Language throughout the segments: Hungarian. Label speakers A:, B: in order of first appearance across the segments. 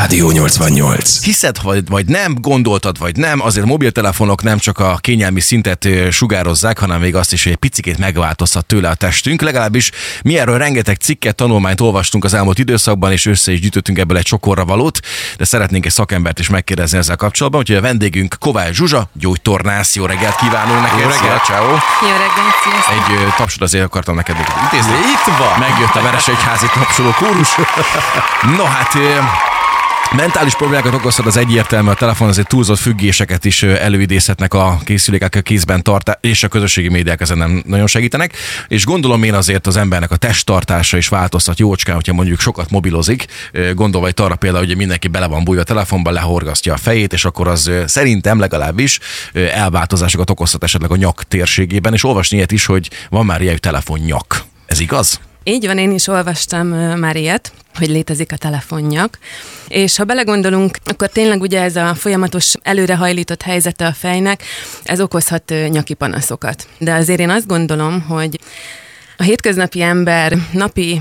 A: Rádió 88.
B: Hiszed vagy, vagy nem, gondoltad vagy nem, azért a mobiltelefonok nem csak a kényelmi szintet sugározzák, hanem még azt is, hogy egy picikét megváltozhat tőle a testünk. Legalábbis mi erről rengeteg cikket, tanulmányt olvastunk az elmúlt időszakban, és össze is gyűjtöttünk ebből egy csokorra valót, de szeretnénk egy szakembert is megkérdezni ezzel kapcsolatban, úgyhogy a vendégünk Kovács Zsuzsa, gyógytornász. Jó reggelt kívánunk neked!
C: Jó reggelt.
B: Ciao.
D: Jó reggelt, sziasztok!
B: Egy tapsot azért akartam neked intézni.
C: Itt van!
B: Megjött a Veresegyházi tapsoló kórus. No hát Mentális problémákat okozhat az egyértelmű, a telefon azért túlzott függéseket is előidézhetnek a készülékek a kézben tartá, és a közösségi médiák ezen nem nagyon segítenek. És gondolom én azért az embernek a testtartása is változtat jócskán, hogyha mondjuk sokat mobilozik. Gondolva itt arra például, hogy mindenki bele van bújva a telefonba, lehorgasztja a fejét, és akkor az szerintem legalábbis elváltozásokat okozhat esetleg a nyak térségében, és olvasni ilyet is, hogy van már ilyen hogy telefonnyak. Ez igaz?
D: Így van, én is olvastam már ilyet, hogy létezik a telefonjak, és ha belegondolunk, akkor tényleg ugye ez a folyamatos előrehajlított helyzete a fejnek, ez okozhat nyaki panaszokat. De azért én azt gondolom, hogy a hétköznapi ember napi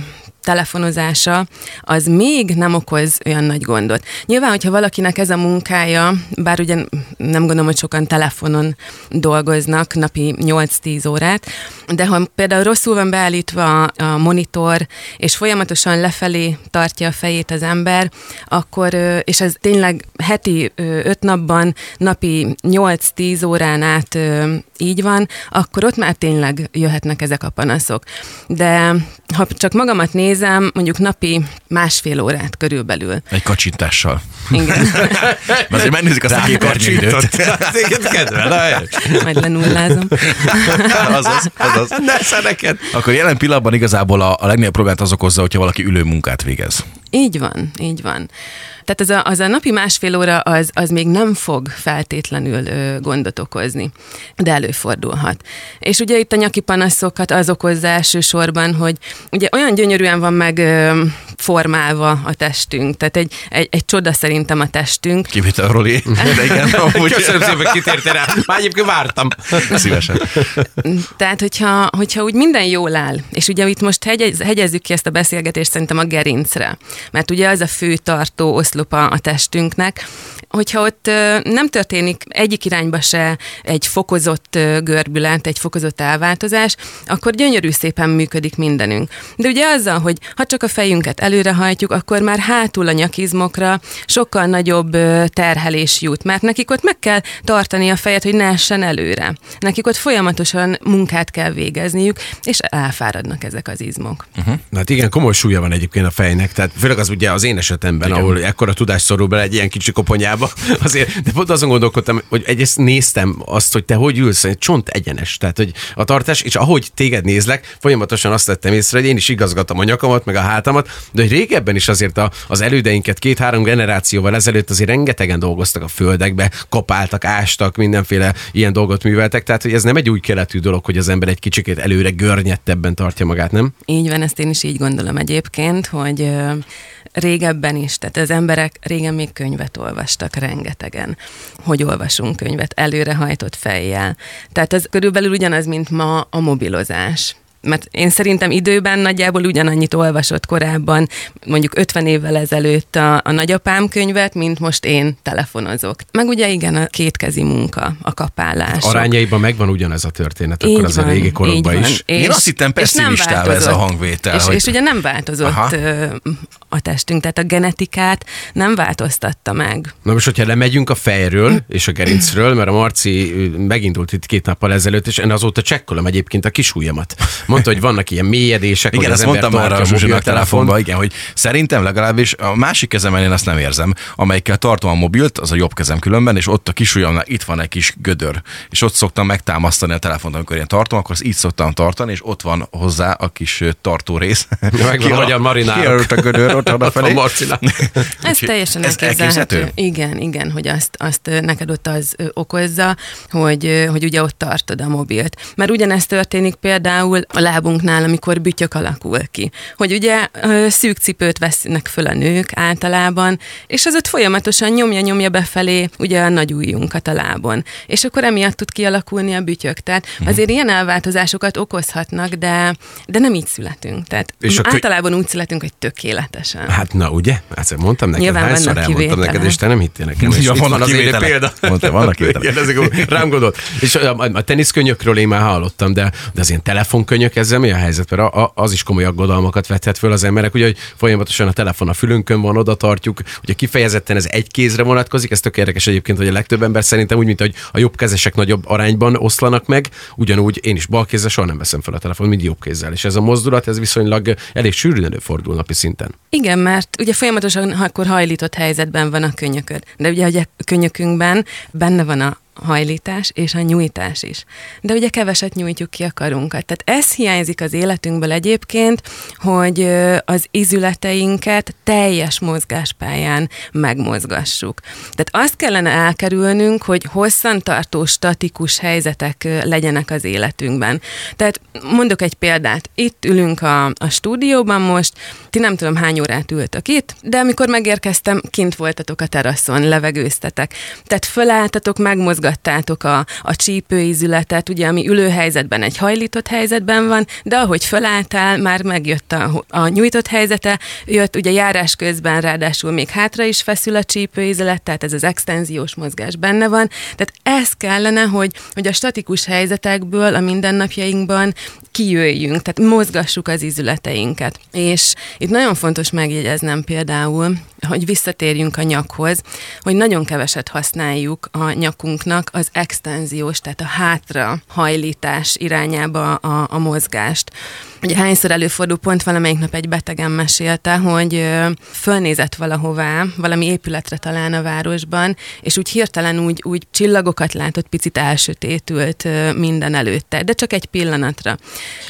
D: telefonozása, az még nem okoz olyan nagy gondot. Nyilván, hogyha valakinek ez a munkája, bár ugye nem gondolom, hogy sokan telefonon dolgoznak napi 8-10 órát, de ha például rosszul van beállítva a monitor, és folyamatosan lefelé tartja a fejét az ember, akkor, és ez tényleg heti 5 napban, napi 8-10 órán át így van, akkor ott már tényleg jöhetnek ezek a panaszok. De ha csak magamat nézem, mondjuk napi másfél órát körülbelül.
B: Egy kacsintással.
D: Igen,
B: Mert azért megnézik azt a képernyőidőt.
C: Téged kedvel,
D: majd lenullázom.
B: azaz, azaz.
C: ne neked.
B: Akkor jelen pillanatban igazából a, a legnagyobb problémát az okozza, hogyha valaki ülő munkát végez.
D: Így van, így van. Tehát az a, az a napi másfél óra az, az még nem fog feltétlenül ö, gondot okozni, de előfordulhat. És ugye itt a nyaki panaszokat az okozza elsősorban, hogy ugye olyan gyönyörűen van meg ö, formálva a testünk, tehát egy, egy, egy csoda szerintem a testünk.
B: Kivétel Roli. De igen, amúgy
C: Köszönöm szépen, kitértél rá. Már egyébként vártam.
B: szívesen.
D: Tehát, hogyha, hogyha úgy minden jól áll, és ugye itt most hegyez, hegyezzük ki ezt a beszélgetést szerintem a gerincre, mert ugye az a fő tartó oszlopa a testünknek, hogyha ott nem történik egyik irányba se egy fokozott görbület, egy fokozott elváltozás, akkor gyönyörű szépen működik mindenünk. De ugye azzal, hogy ha csak a fejünket előrehajtjuk, akkor már hátul a nyakizmokra sokkal nagyobb terhelés jut, mert nekik ott meg kell tartani a fejet, hogy ne essen előre. Nekik ott folyamatosan munkát kell végezniük, és elfáradnak ezek az izmok.
C: Na hát igen, komoly súlya van egyébként a fejnek, tehát főleg az ugye az én esetemben, igen. ahol ekkora tudás szorul bele egy ilyen kicsi koponyába, azért, de pont azon gondolkodtam, hogy egyrészt néztem azt, hogy te hogy ülsz, egy csont egyenes, tehát hogy a tartás, és ahogy téged nézlek, folyamatosan azt tettem észre, hogy én is igazgatom a nyakamat, meg a hátamat, de hogy régebben is azért a, az elődeinket két-három generációval ezelőtt azért rengetegen dolgoztak a földekbe, kapáltak, ástak, mindenféle ilyen dolgot műveltek, tehát hogy ez nem egy új keletű dolog, hogy az ember egy kicsikét előre görnyettebben tartja magát, nem?
D: Így van, ezt én is így gondolom egyébként, hogy régebben is, tehát az emberek régen még könyvet olvastak rengetegen. Hogy olvasunk könyvet? Előrehajtott fejjel. Tehát ez körülbelül ugyanaz, mint ma a mobilozás. Mert én szerintem időben nagyjából ugyanannyit olvasott korábban, mondjuk 50 évvel ezelőtt a, a nagyapám könyvet, mint most én telefonozok. Meg ugye igen, a kétkezi munka, a kapálás.
C: Arányaiban megvan ugyanez a történet, akkor
D: Így
C: az a
D: van,
C: régi
D: így
C: korokban
D: van.
C: is.
B: Én azt hittem
D: és nem
B: pessimistál ez a hangvétel,
D: És,
B: hogy-
D: és ugye nem változott
B: Aha.
D: a testünk, tehát a genetikát nem változtatta meg.
C: Na most, hogyha lemegyünk a fejről és a gerincről, mert a Marci megindult itt két nappal ezelőtt, és én azóta csekkolom egyébként a kisujjamat. Mondta, hogy vannak ilyen mélyedések,
B: Igen,
C: hogy
B: ezt mondtam már a Zsuzsinak telefonban, igen, hogy szerintem legalábbis a másik kezemen én azt nem érzem, amelyikkel tartom a mobilt, az a jobb kezem különben, és ott a kis ujjamnál itt van egy kis gödör, és ott szoktam megtámasztani a telefont, amikor én tartom, akkor azt így szoktam tartani, és ott van hozzá a kis tartó rész.
C: megvan a magyar marinárok.
B: Kijelölt a gödör ott
C: Ott van Marcinak.
D: Ez teljesen
B: ez
D: elképzelhető. Igen, igen, hogy azt, azt neked ott az okozza, hogy, hogy ugye ott tartod a mobilt. Mert ugyanezt történik például a a lábunknál, amikor bütyök alakul ki. Hogy ugye szűk cipőt vesznek föl a nők általában, és az ott folyamatosan nyomja-nyomja befelé ugye a nagy ujjunkat a lábon. És akkor emiatt tud kialakulni a bütyök. Tehát mhm. azért ilyen elváltozásokat okozhatnak, de, de nem így születünk. Tehát és a általában úgy születünk, hogy tökéletesen.
C: Hát na ugye? Hát mondtam neked, Nyilván hányszor elmondtam kivétele. neked, és te nem hittél nekem.
B: Ja, van van az példa. Mondta, vannak
C: kivétele. rám gondolt. És a, a, a teniszkönyökről én már hallottam, de, de az ilyen telefonkönyök, ezzel mi a helyzet? Mert a, a, az is komoly aggodalmakat vethet föl az emberek, ugye, hogy folyamatosan a telefon a fülünkön van, oda tartjuk, ugye kifejezetten ez egy kézre vonatkozik, ez tök érdekes egyébként, hogy a legtöbb ember szerintem úgy, mint hogy a jobb kezesek nagyobb arányban oszlanak meg, ugyanúgy én is bal kézzel soha nem veszem fel a telefon, mind jobb kézzel. És ez a mozdulat, ez viszonylag elég sűrűn előfordul napi szinten.
D: Igen, mert ugye folyamatosan akkor hajlított helyzetben van a könyököd. De ugye, ugye a könyökünkben benne van a hajlítás és a nyújtás is. De ugye keveset nyújtjuk ki a karunkat. Tehát ez hiányzik az életünkből egyébként, hogy az izületeinket teljes mozgáspályán megmozgassuk. Tehát azt kellene elkerülnünk, hogy hosszantartó, statikus helyzetek legyenek az életünkben. Tehát mondok egy példát. Itt ülünk a, a stúdióban most, ti nem tudom hány órát ültök itt, de amikor megérkeztem, kint voltatok a teraszon, levegőztetek. Tehát fölálltatok, megmozgattok mozgattátok a, a csípőizületet, ugye, ami ülőhelyzetben egy hajlított helyzetben van, de ahogy fölálltál, már megjött a, a nyújtott helyzete, jött ugye járás közben ráadásul még hátra is feszül a csípőizület, tehát ez az extenziós mozgás benne van. Tehát ez kellene, hogy, hogy a statikus helyzetekből a mindennapjainkban kijöjjünk, tehát mozgassuk az izületeinket. És itt nagyon fontos megjegyeznem például, hogy visszatérjünk a nyakhoz, hogy nagyon keveset használjuk a nyakunknak az extenziós, tehát a hátra hajlítás irányába a, a mozgást. Ugye hányszor előfordul, pont valamelyik nap egy betegen mesélte, hogy fölnézett valahová, valami épületre talán a városban, és úgy hirtelen úgy, úgy csillagokat látott, picit elsötétült minden előtte, de csak egy pillanatra.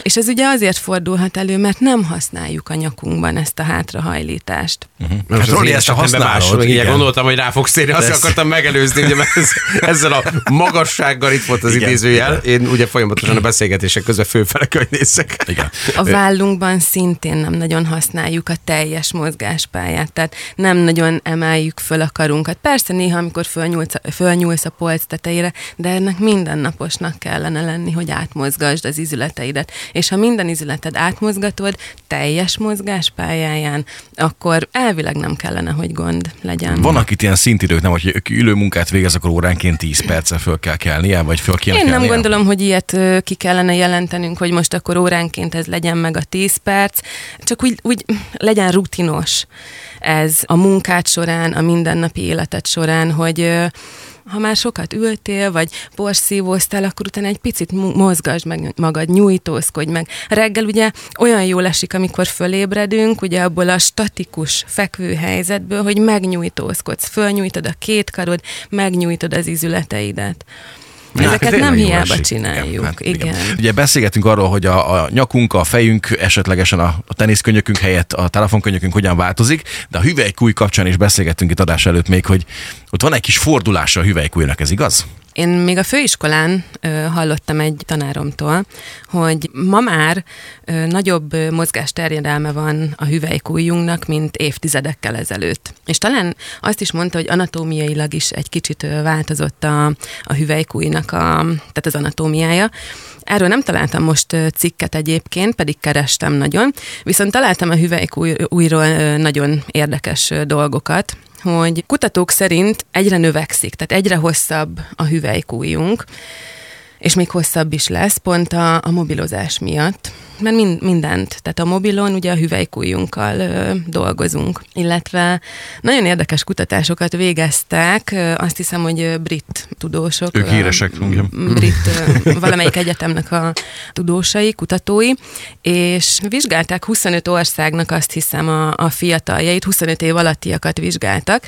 D: És ez ugye azért fordulhat elő, mert nem használjuk a nyakunkban ezt a hátrahajlítást.
C: Uh-huh. Hát Roli, ezt a használod. Igen. gondoltam, hogy rá fogsz térni, azt akartam megelőzni, ugye, mert ez, ezzel a magassággal itt volt az igen, idézőjel. Igen. Én ugye folyamatosan a beszélgetések közben főfele nézek.
D: Igen. A vállunkban szintén nem nagyon használjuk a teljes mozgáspályát, tehát nem nagyon emeljük föl a karunkat. Persze néha, amikor fölnyúlsz, fölnyúlsz a polc tetejére, de ennek mindennaposnak kellene lenni, hogy átmozgasd az izületeidet. És ha minden izületed átmozgatod teljes mozgáspályáján, akkor elvileg nem kellene, hogy gond legyen.
B: Vannak itt ilyen szintidők, nem, hogy ülő munkát végez, akkor óránként 10 perce föl kell kelnie, vagy föl kell
D: Én nem gondolom, hogy ilyet ki kellene jelentenünk, hogy most akkor óránként ez legyen meg a 10 perc, csak úgy, úgy legyen rutinos ez a munkát során, a mindennapi életet során, hogy ha már sokat ültél, vagy porszívóztál, akkor utána egy picit mozgasd meg magad, nyújtózkodj meg. Reggel ugye olyan jól esik, amikor fölébredünk, ugye abból a statikus fekvő helyzetből, hogy megnyújtózkodsz, fölnyújtod a két karod, megnyújtod az izületeidet. Ezeket nem hiába csináljuk. Igen, hát, igen. igen.
B: Ugye beszélgetünk arról, hogy a, a nyakunk, a fejünk, esetlegesen a, a teniszkönyökünk helyett a telefonkönyökünk hogyan változik, de a hüvelykúj kapcsán is beszélgettünk itt adás előtt még, hogy ott van egy kis fordulása a hüvelykújnak, ez igaz?
D: Én még a főiskolán ö, hallottam egy tanáromtól, hogy ma már ö, nagyobb mozgásterjedelme van a hüvelykújjunknak, mint évtizedekkel ezelőtt. És talán azt is mondta, hogy anatómiailag is egy kicsit változott a, a hüvelykújnak a, tehát az anatómiája. Erről nem találtam most cikket egyébként, pedig kerestem nagyon, viszont találtam a hüvelykújról nagyon érdekes dolgokat, hogy kutatók szerint egyre növekszik, tehát egyre hosszabb a hüvelykújunk, és még hosszabb is lesz, pont a, a mobilozás miatt. Mert mind, mindent, tehát a mobilon ugye a hüvelykújjunkkal ö, dolgozunk, illetve nagyon érdekes kutatásokat végeztek, ö, azt hiszem, hogy brit tudósok.
B: Ők híresek.
D: Ö, brit, ö, valamelyik egyetemnek a tudósai, kutatói, és vizsgálták 25 országnak azt hiszem a, a fiataljait, 25 év alattiakat vizsgáltak,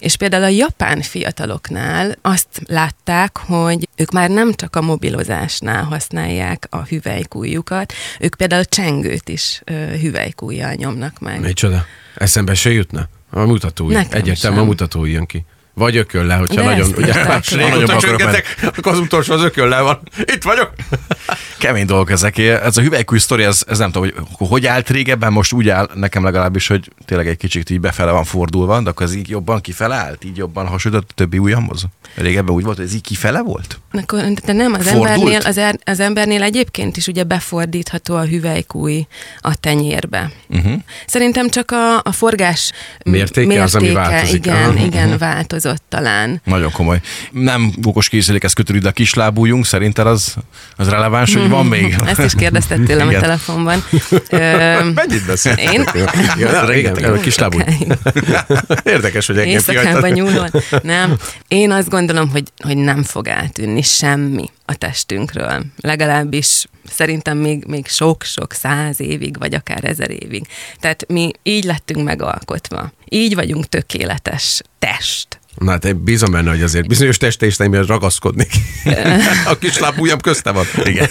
D: és például a japán fiataloknál azt látták, hogy ők már nem csak a mobilozásnál használják a hüvelykújjukat, ők például a csengőt is hüvelykújjal nyomnak meg.
C: Micsoda? Eszembe se jutna? A mutatói. Egyértelmű a mutatói jön ki. Vagy ökölle, hogyha De nagyon, ugye, régóta csöngetek, akkor az utolsó az ökölle van. Itt vagyok.
B: Kemény dolgok ezek. Ez a hüvelykúj sztori, ez, ez nem tudom, hogy hogy állt régebben, most úgy áll nekem legalábbis, hogy tényleg egy kicsit így befele van fordulva, de akkor ez így jobban kifele állt, így jobban hasonlított a többi ujjamhoz. Régebben úgy volt, hogy ez így kifele volt?
D: Akkor, de nem, az
B: Fordult?
D: embernél, az, er, az embernél egyébként is ugye befordítható a hüvelykúj a tenyérbe. Uh-huh. Szerintem csak a, a forgás
C: Mértéke az, ami változik.
D: Igen,
C: Aha.
D: igen, változott talán.
B: Nagyon komoly. Nem okos készülékhez kötődik, de a kislábújunk, szerinted az, az releváns, hogy van még?
D: Ezt is kérdezted tőlem a telefonban.
C: Mennyit beszélt?
D: Én?
C: Ja, régen, a kislábú. Érdekes, hogy engem
D: Éjszakában nyúlva. Nem. Én azt gondolom, hogy, hogy nem fog eltűnni semmi a testünkről. Legalábbis szerintem még, még sok-sok száz évig, vagy akár ezer évig. Tehát mi így lettünk megalkotva. Így vagyunk tökéletes test.
C: Na hát én bízom benne, hogy azért bizonyos testeisteimben ragaszkodnék. a kislábújam közte van.
B: Igen.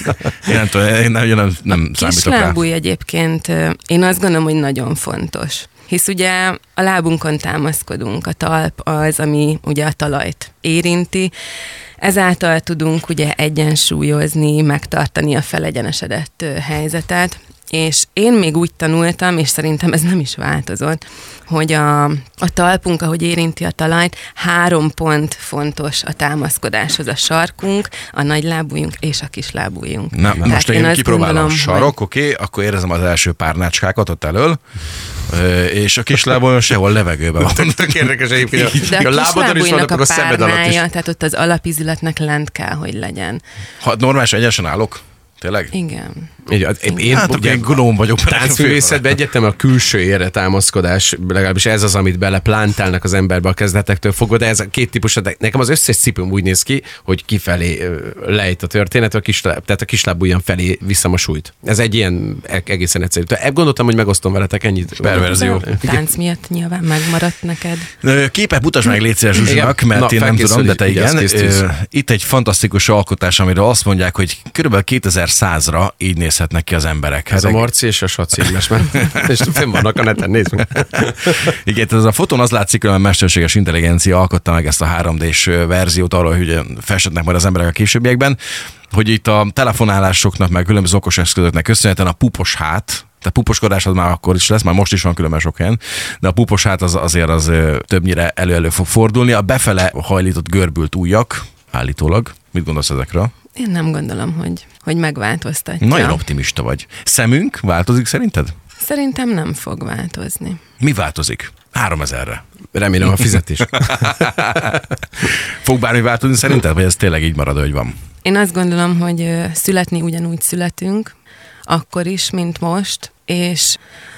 B: Én nem tudom, én nem, nem, nem számítok rá.
D: Kislábúj egyébként én azt gondolom, hogy nagyon fontos. Hisz ugye a lábunkon támaszkodunk, a talp az, ami ugye a talajt érinti, ezáltal tudunk ugye egyensúlyozni, megtartani a felegyenesedett helyzetet, és én még úgy tanultam, és szerintem ez nem is változott, hogy a, a talpunk, ahogy érinti a talajt, három pont fontos a támaszkodáshoz. A sarkunk, a nagylábújunk és a kislábújunk.
B: Na,
D: Tehát
B: most én
D: azt
B: kipróbálom a
D: gondolom,
B: sarok, oké, okay, akkor érzem az első párnácskákat ott elől, és a kislábon sehol levegőben van.
C: Tök érdekes egyébként.
D: De a,
C: a lábadon is van, akkor
D: a
C: a szemed alatt is.
D: tehát ott az alapizületnek lent kell, hogy legyen.
B: Ha normális egyenesen állok, tényleg?
D: Igen.
C: Így, hát én,
B: hát
C: ugye
B: gnóm vagyok.
C: táncművészetben egyetem a külső érre támaszkodás, legalábbis ez az, amit beleplántálnak az emberbe a kezdetektől fogva, de ez a két típus, de nekem az összes cipőm úgy néz ki, hogy kifelé lejt a történet, a kisláb, tehát a kislábújjam felé viszem a súlyt. Ez egy ilyen e- egészen egyszerű. Tehát gondoltam, hogy megosztom veletek ennyit.
B: Perverzió.
D: Tánc miatt nyilván megmaradt neked.
B: Képet mutasd meg légy Zsuzsinak,
C: Igen.
B: mert
C: Na,
B: én nem tudom, de te igen. Itt egy fantasztikus alkotás, amiről azt mondják, hogy kb. 2100-ra így nézhetnek ki az emberek.
C: Ez a Marci és a Saci, most már. És fenn vannak a neten, nézd meg.
B: Igen, ez a fotón az látszik, hogy a mesterséges intelligencia alkotta meg ezt a 3D-s verziót arról, hogy festhetnek majd az emberek a későbbiekben, hogy itt a telefonálásoknak, meg különböző okos eszközöknek köszönhetően a pupos hát, tehát puposkodás az már akkor is lesz, már most is van különben sok helyen, de a pupos hát az azért az többnyire elő-elő fog fordulni. A befele hajlított görbült ujjak, állítólag. Mit gondolsz ezekről?
D: Én nem gondolom, hogy, hogy megváltoztatja.
B: Nagyon optimista vagy. Szemünk változik szerinted?
D: Szerintem nem fog változni.
B: Mi változik? 3000-re.
C: Remélem a fizetés.
B: Fog bármi változni szerinted, vagy ez tényleg így marad, hogy van?
D: Én azt gondolom, hogy születni ugyanúgy születünk, akkor is, mint most, és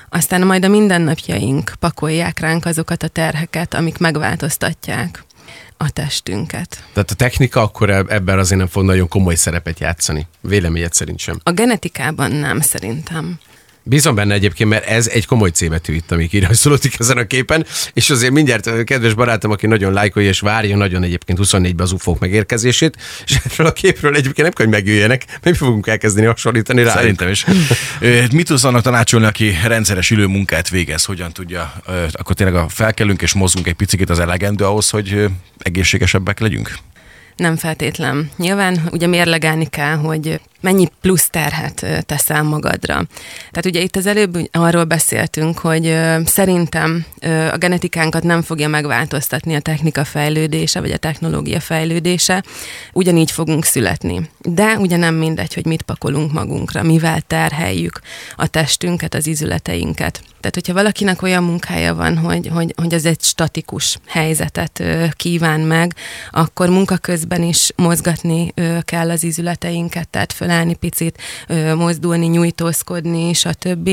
D: aztán majd a mindennapjaink pakolják ránk azokat a terheket, amik megváltoztatják a testünket.
C: Tehát a technika akkor eb- ebben azért nem fog nagyon komoly szerepet játszani. Véleményed szerint sem.
D: A genetikában nem szerintem.
C: Bízom benne egyébként, mert ez egy komoly C betű itt, ami kirajzolódik ezen a képen, és azért mindjárt kedves barátom, aki nagyon lájkolja és várja nagyon egyébként 24-ben az ufók megérkezését, és erről a képről egyébként nem kell, hogy megjöjjenek, meg fogunk elkezdeni hasonlítani rá.
B: Szerintem is. Mit tudsz annak tanácsolni, aki rendszeres ülő munkát végez, hogyan tudja, akkor tényleg a felkelünk és mozgunk egy picit az elegendő ahhoz, hogy egészségesebbek legyünk?
D: Nem feltétlen. Nyilván ugye mérlegelni kell, hogy mennyi plusz terhet teszel magadra. Tehát ugye itt az előbb arról beszéltünk, hogy szerintem a genetikánkat nem fogja megváltoztatni a technika fejlődése, vagy a technológia fejlődése, ugyanígy fogunk születni. De ugye nem mindegy, hogy mit pakolunk magunkra, mivel terheljük a testünket, az izületeinket. Tehát, hogyha valakinek olyan munkája van, hogy, hogy, hogy ez egy statikus helyzetet kíván meg, akkor munka közben is mozgatni kell az izületeinket, tehát fölállni picit, mozdulni, nyújtózkodni, stb.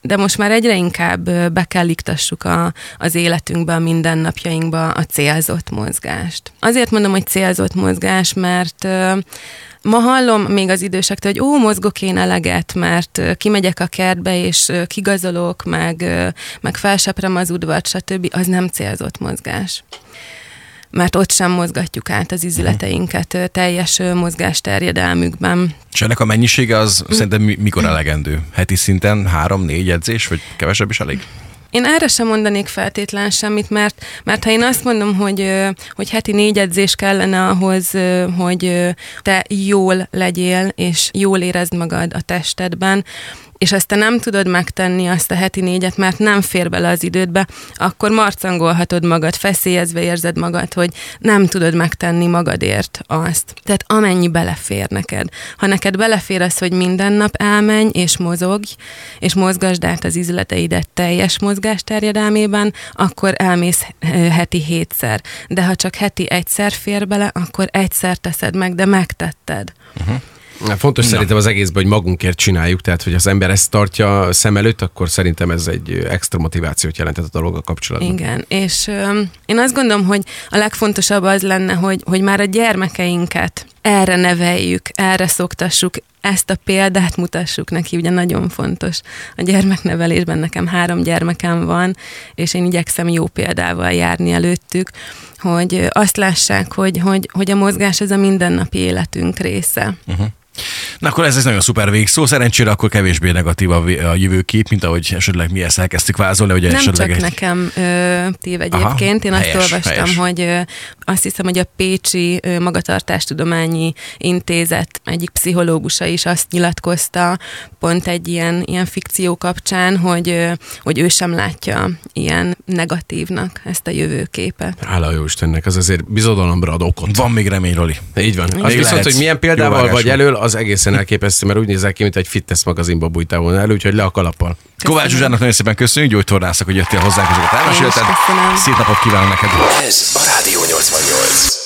D: De most már egyre inkább be kell iktassuk a, az életünkbe, a mindennapjainkba a célzott mozgást. Azért mondom, hogy célzott mozgás, mert Ma hallom még az idősektől, hogy ó, mozgok én eleget, mert kimegyek a kertbe, és kigazolok, meg, meg felseprem az udvart, stb. Az nem célzott mozgás. Mert ott sem mozgatjuk át az izületeinket teljes mozgásterjedelmükben.
B: És ennek a mennyisége az szerintem mi- mikor elegendő? Heti szinten három-négy edzés, vagy kevesebb is elég?
D: Én erre sem mondanék feltétlen semmit, mert, mert ha én azt mondom, hogy, hogy heti négy edzés kellene ahhoz, hogy te jól legyél, és jól érezd magad a testedben, és ezt te nem tudod megtenni azt a heti négyet, mert nem fér bele az idődbe, akkor marcangolhatod magad, feszélyezve érzed magad, hogy nem tudod megtenni magadért azt. Tehát amennyi belefér neked. Ha neked belefér az, hogy minden nap elmenj és mozogj, és mozgasd át az izleteidet teljes mozgásterjedelmében, akkor elmész heti hétszer. De ha csak heti egyszer fér bele, akkor egyszer teszed meg, de megtetted. Uh-huh.
C: Fontos Na. szerintem az egészben, hogy magunkért csináljuk, tehát hogy az ember ezt tartja szem előtt, akkor szerintem ez egy extra motivációt jelentett a dologgal kapcsolatban.
D: Igen, és ö, én azt gondolom, hogy a legfontosabb az lenne, hogy, hogy már a gyermekeinket erre neveljük, erre szoktassuk, ezt a példát mutassuk neki, ugye nagyon fontos. A gyermeknevelésben nekem három gyermekem van, és én igyekszem jó példával járni előttük, hogy azt lássák, hogy, hogy, hogy a mozgás ez a mindennapi életünk része. Uh-huh.
B: Na akkor ez egy nagyon szuper végszó. Szerencsére akkor kevésbé negatív a, a jövőkép, mint ahogy esetleg mi ezt elkezdtük vázolni. Hogy
D: Nem
B: esetleg
D: csak egy... nekem ö, tév egyébként. Én helyes, azt olvastam, helyes. hogy ö, azt hiszem, hogy a Pécsi ö, Magatartástudományi Intézet egyik pszichológusa is azt nyilatkozta, pont egy ilyen, ilyen fikció kapcsán, hogy, ö, hogy ő sem látja ilyen negatívnak ezt a jövőképet.
C: Hála jó Istennek, az azért bizodalomra ad okot.
B: Van még remény, Roli.
C: Így van. Az viszont, hogy milyen példával vagy elől, az egészen elképesztő, mert úgy nézel ki, mint egy fitness magazinba bújtál volna elő, úgyhogy le a kalappal.
B: Kovács Zsuzsának nagyon szépen köszönjük, gyógytornászak, hogy jöttél hozzánk, és elmesélted. Szép napot kívánok neked! Ez a Rádió 88.